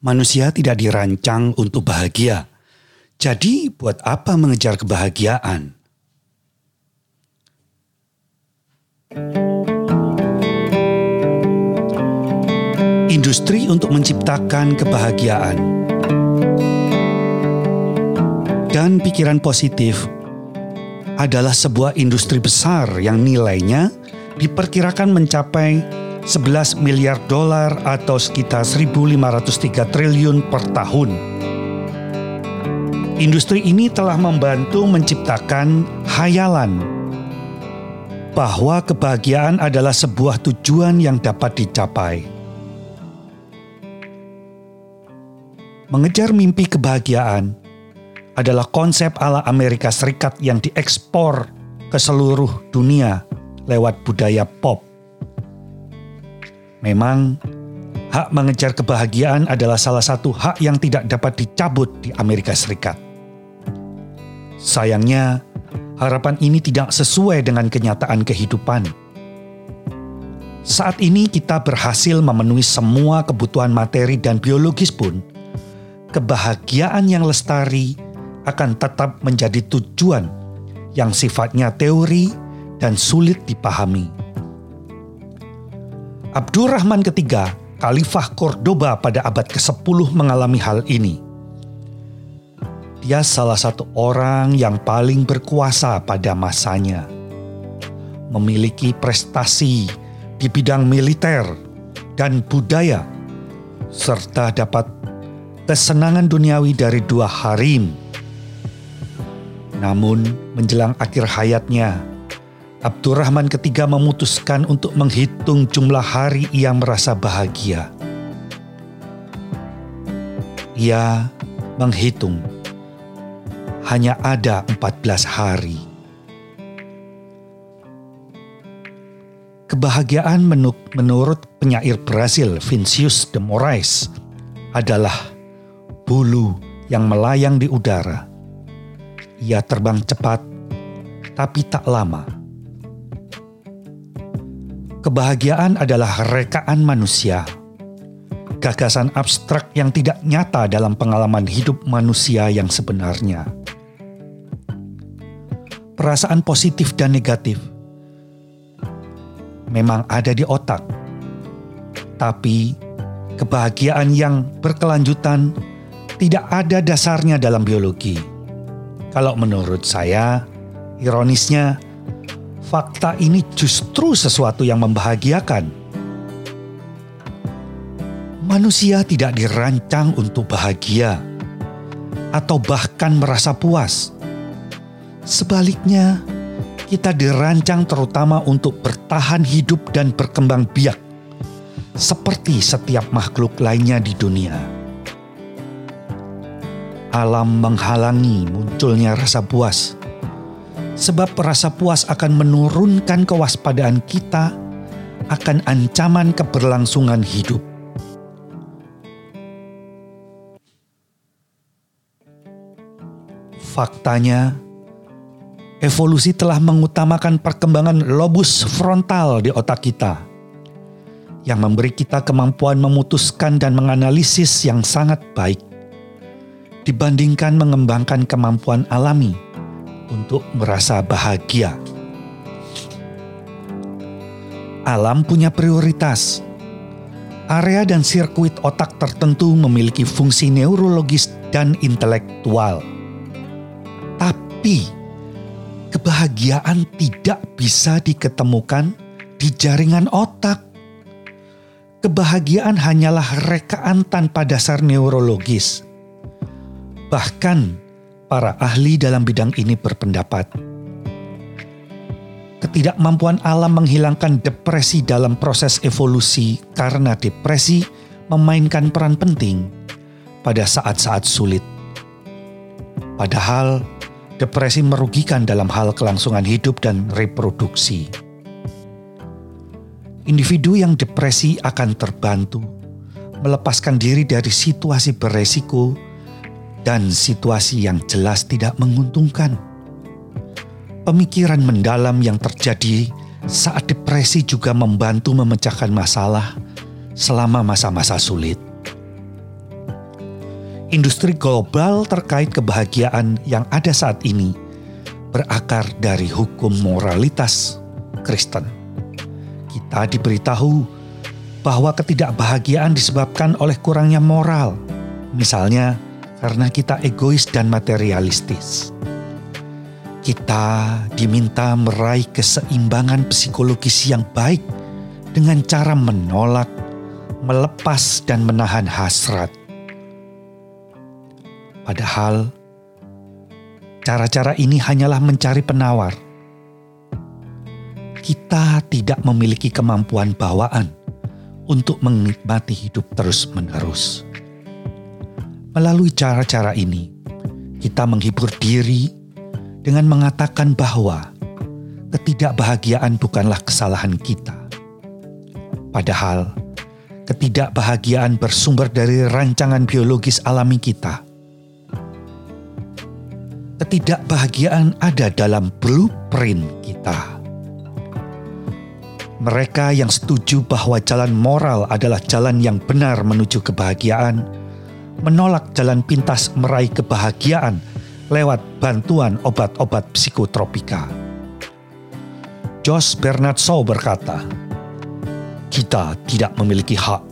Manusia tidak dirancang untuk bahagia. Jadi, buat apa mengejar kebahagiaan? Industri untuk menciptakan kebahagiaan dan pikiran positif adalah sebuah industri besar yang nilainya diperkirakan mencapai 11 miliar dolar atau sekitar 1.503 triliun per tahun. Industri ini telah membantu menciptakan hayalan bahwa kebahagiaan adalah sebuah tujuan yang dapat dicapai. Mengejar mimpi kebahagiaan adalah konsep ala Amerika Serikat yang diekspor ke seluruh dunia lewat budaya pop. Memang, hak mengejar kebahagiaan adalah salah satu hak yang tidak dapat dicabut di Amerika Serikat. Sayangnya, harapan ini tidak sesuai dengan kenyataan kehidupan. Saat ini kita berhasil memenuhi semua kebutuhan materi dan biologis pun, kebahagiaan yang lestari akan tetap menjadi tujuan yang sifatnya teori dan sulit dipahami. Abdurrahman III, Khalifah Cordoba pada abad ke-10 mengalami hal ini. Dia salah satu orang yang paling berkuasa pada masanya. Memiliki prestasi di bidang militer dan budaya, serta dapat kesenangan duniawi dari dua harim. Namun menjelang akhir hayatnya, Abdurrahman ketiga memutuskan untuk menghitung jumlah hari ia merasa bahagia. Ia menghitung hanya ada 14 hari. Kebahagiaan menurut penyair Brasil Vincius de Moraes adalah bulu yang melayang di udara. Ia terbang cepat tapi tak lama Kebahagiaan adalah rekaan manusia, gagasan abstrak yang tidak nyata dalam pengalaman hidup manusia yang sebenarnya. Perasaan positif dan negatif memang ada di otak, tapi kebahagiaan yang berkelanjutan tidak ada dasarnya dalam biologi. Kalau menurut saya, ironisnya, fakta ini justru sesuatu yang membahagiakan. Manusia tidak dirancang untuk bahagia atau bahkan merasa puas. Sebaliknya, kita dirancang terutama untuk bertahan hidup dan berkembang biak, seperti setiap makhluk lainnya di dunia. Alam menghalangi munculnya rasa puas sebab rasa puas akan menurunkan kewaspadaan kita akan ancaman keberlangsungan hidup. Faktanya, evolusi telah mengutamakan perkembangan lobus frontal di otak kita, yang memberi kita kemampuan memutuskan dan menganalisis yang sangat baik, dibandingkan mengembangkan kemampuan alami untuk merasa bahagia. Alam punya prioritas. Area dan sirkuit otak tertentu memiliki fungsi neurologis dan intelektual. Tapi kebahagiaan tidak bisa diketemukan di jaringan otak. Kebahagiaan hanyalah rekaan tanpa dasar neurologis. Bahkan Para ahli dalam bidang ini berpendapat ketidakmampuan alam menghilangkan depresi dalam proses evolusi karena depresi memainkan peran penting pada saat-saat sulit. Padahal depresi merugikan dalam hal kelangsungan hidup dan reproduksi. Individu yang depresi akan terbantu melepaskan diri dari situasi beresiko dan situasi yang jelas tidak menguntungkan. Pemikiran mendalam yang terjadi saat depresi juga membantu memecahkan masalah selama masa-masa sulit. industri global terkait kebahagiaan yang ada saat ini berakar dari hukum moralitas Kristen. Kita diberitahu bahwa ketidakbahagiaan disebabkan oleh kurangnya moral, misalnya karena kita egois dan materialistis. Kita diminta meraih keseimbangan psikologis yang baik dengan cara menolak, melepas, dan menahan hasrat Padahal cara-cara ini hanyalah mencari penawar. Kita tidak memiliki kemampuan bawaan untuk menikmati hidup terus-menerus. Melalui cara-cara ini, kita menghibur diri dengan mengatakan bahwa ketidakbahagiaan bukanlah kesalahan kita. Padahal, ketidakbahagiaan bersumber dari rancangan biologis alami kita ketidakbahagiaan ada dalam blueprint kita. Mereka yang setuju bahwa jalan moral adalah jalan yang benar menuju kebahagiaan, menolak jalan pintas meraih kebahagiaan lewat bantuan obat-obat psikotropika. Josh Bernard Shaw berkata, "Kita tidak memiliki hak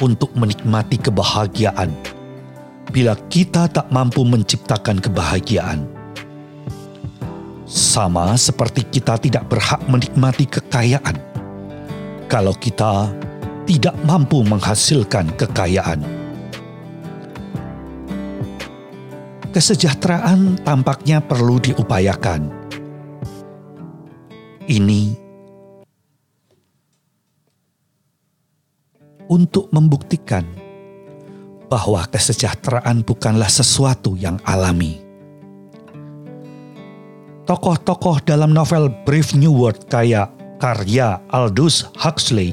untuk menikmati kebahagiaan bila kita tak mampu menciptakan kebahagiaan. Sama seperti kita tidak berhak menikmati kekayaan kalau kita tidak mampu menghasilkan kekayaan. Kesejahteraan tampaknya perlu diupayakan. Ini untuk membuktikan bahwa kesejahteraan bukanlah sesuatu yang alami. Tokoh-tokoh dalam novel Brave New World kayak karya Aldous Huxley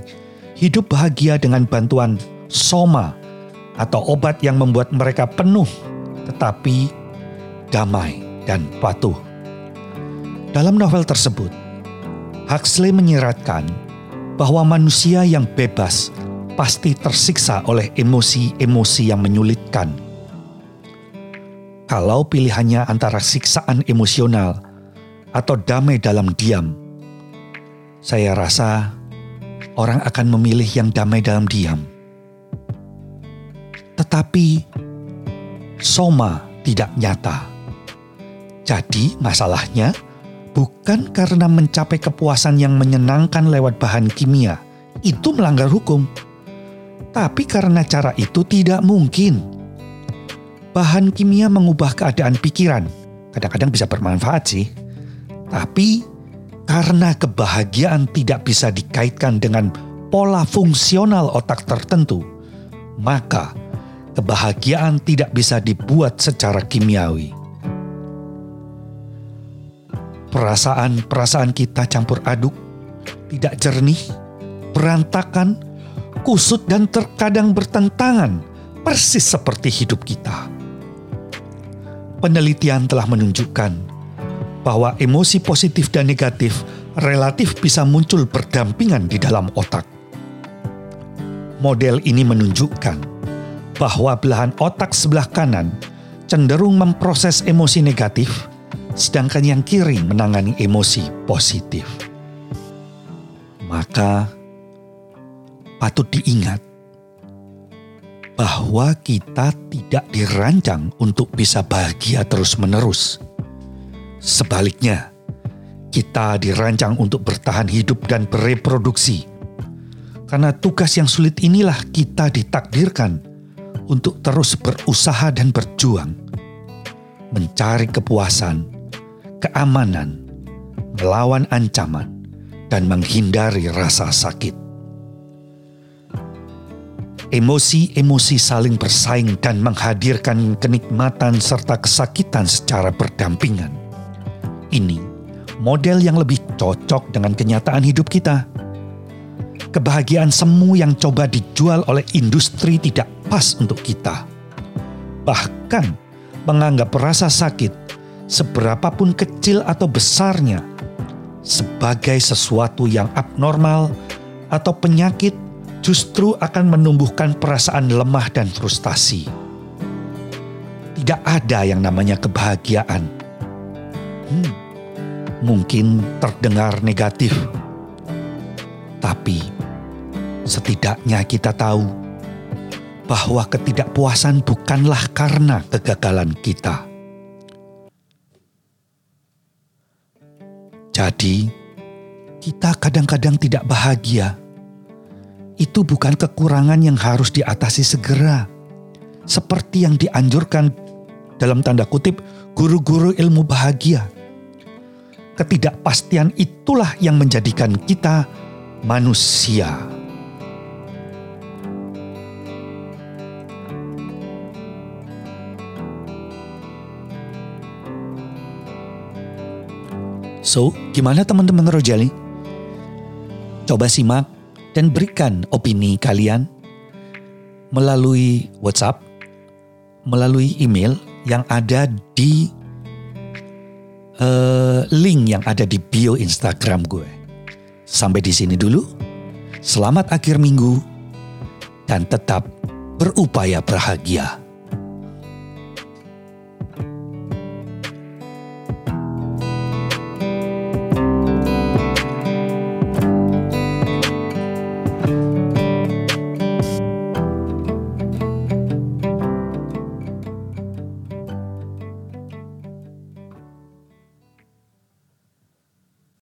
hidup bahagia dengan bantuan soma atau obat yang membuat mereka penuh tetapi damai dan patuh. Dalam novel tersebut, Huxley menyiratkan bahwa manusia yang bebas pasti tersiksa oleh emosi-emosi yang menyulitkan. Kalau pilihannya antara siksaan emosional atau damai dalam diam, saya rasa orang akan memilih yang damai dalam diam. Tetapi soma tidak nyata. Jadi masalahnya bukan karena mencapai kepuasan yang menyenangkan lewat bahan kimia, itu melanggar hukum tapi karena cara itu tidak mungkin. Bahan kimia mengubah keadaan pikiran. Kadang-kadang bisa bermanfaat sih. Tapi karena kebahagiaan tidak bisa dikaitkan dengan pola fungsional otak tertentu, maka kebahagiaan tidak bisa dibuat secara kimiawi. Perasaan-perasaan kita campur aduk, tidak jernih, berantakan, kusut dan terkadang bertentangan, persis seperti hidup kita. Penelitian telah menunjukkan bahwa emosi positif dan negatif relatif bisa muncul berdampingan di dalam otak. Model ini menunjukkan bahwa belahan otak sebelah kanan cenderung memproses emosi negatif, sedangkan yang kiri menangani emosi positif. Maka, patut diingat bahwa kita tidak dirancang untuk bisa bahagia terus-menerus. Sebaliknya, kita dirancang untuk bertahan hidup dan bereproduksi. Karena tugas yang sulit inilah kita ditakdirkan untuk terus berusaha dan berjuang, mencari kepuasan, keamanan, melawan ancaman, dan menghindari rasa sakit. Emosi-emosi saling bersaing dan menghadirkan kenikmatan serta kesakitan secara berdampingan. Ini model yang lebih cocok dengan kenyataan hidup kita. Kebahagiaan semu yang coba dijual oleh industri tidak pas untuk kita. Bahkan menganggap rasa sakit seberapapun kecil atau besarnya sebagai sesuatu yang abnormal atau penyakit justru akan menumbuhkan perasaan lemah dan frustasi. tidak ada yang namanya kebahagiaan. Hmm, mungkin terdengar negatif, tapi setidaknya kita tahu bahwa ketidakpuasan bukanlah karena kegagalan kita. Jadi, kita kadang-kadang tidak bahagia. Itu bukan kekurangan yang harus diatasi segera, seperti yang dianjurkan dalam tanda kutip guru-guru ilmu bahagia. Ketidakpastian itulah yang menjadikan kita manusia. So, gimana teman-teman Rojali? Coba simak dan berikan opini kalian melalui WhatsApp, melalui email yang ada di uh, link yang ada di bio Instagram gue. Sampai di sini dulu. Selamat akhir minggu dan tetap berupaya bahagia.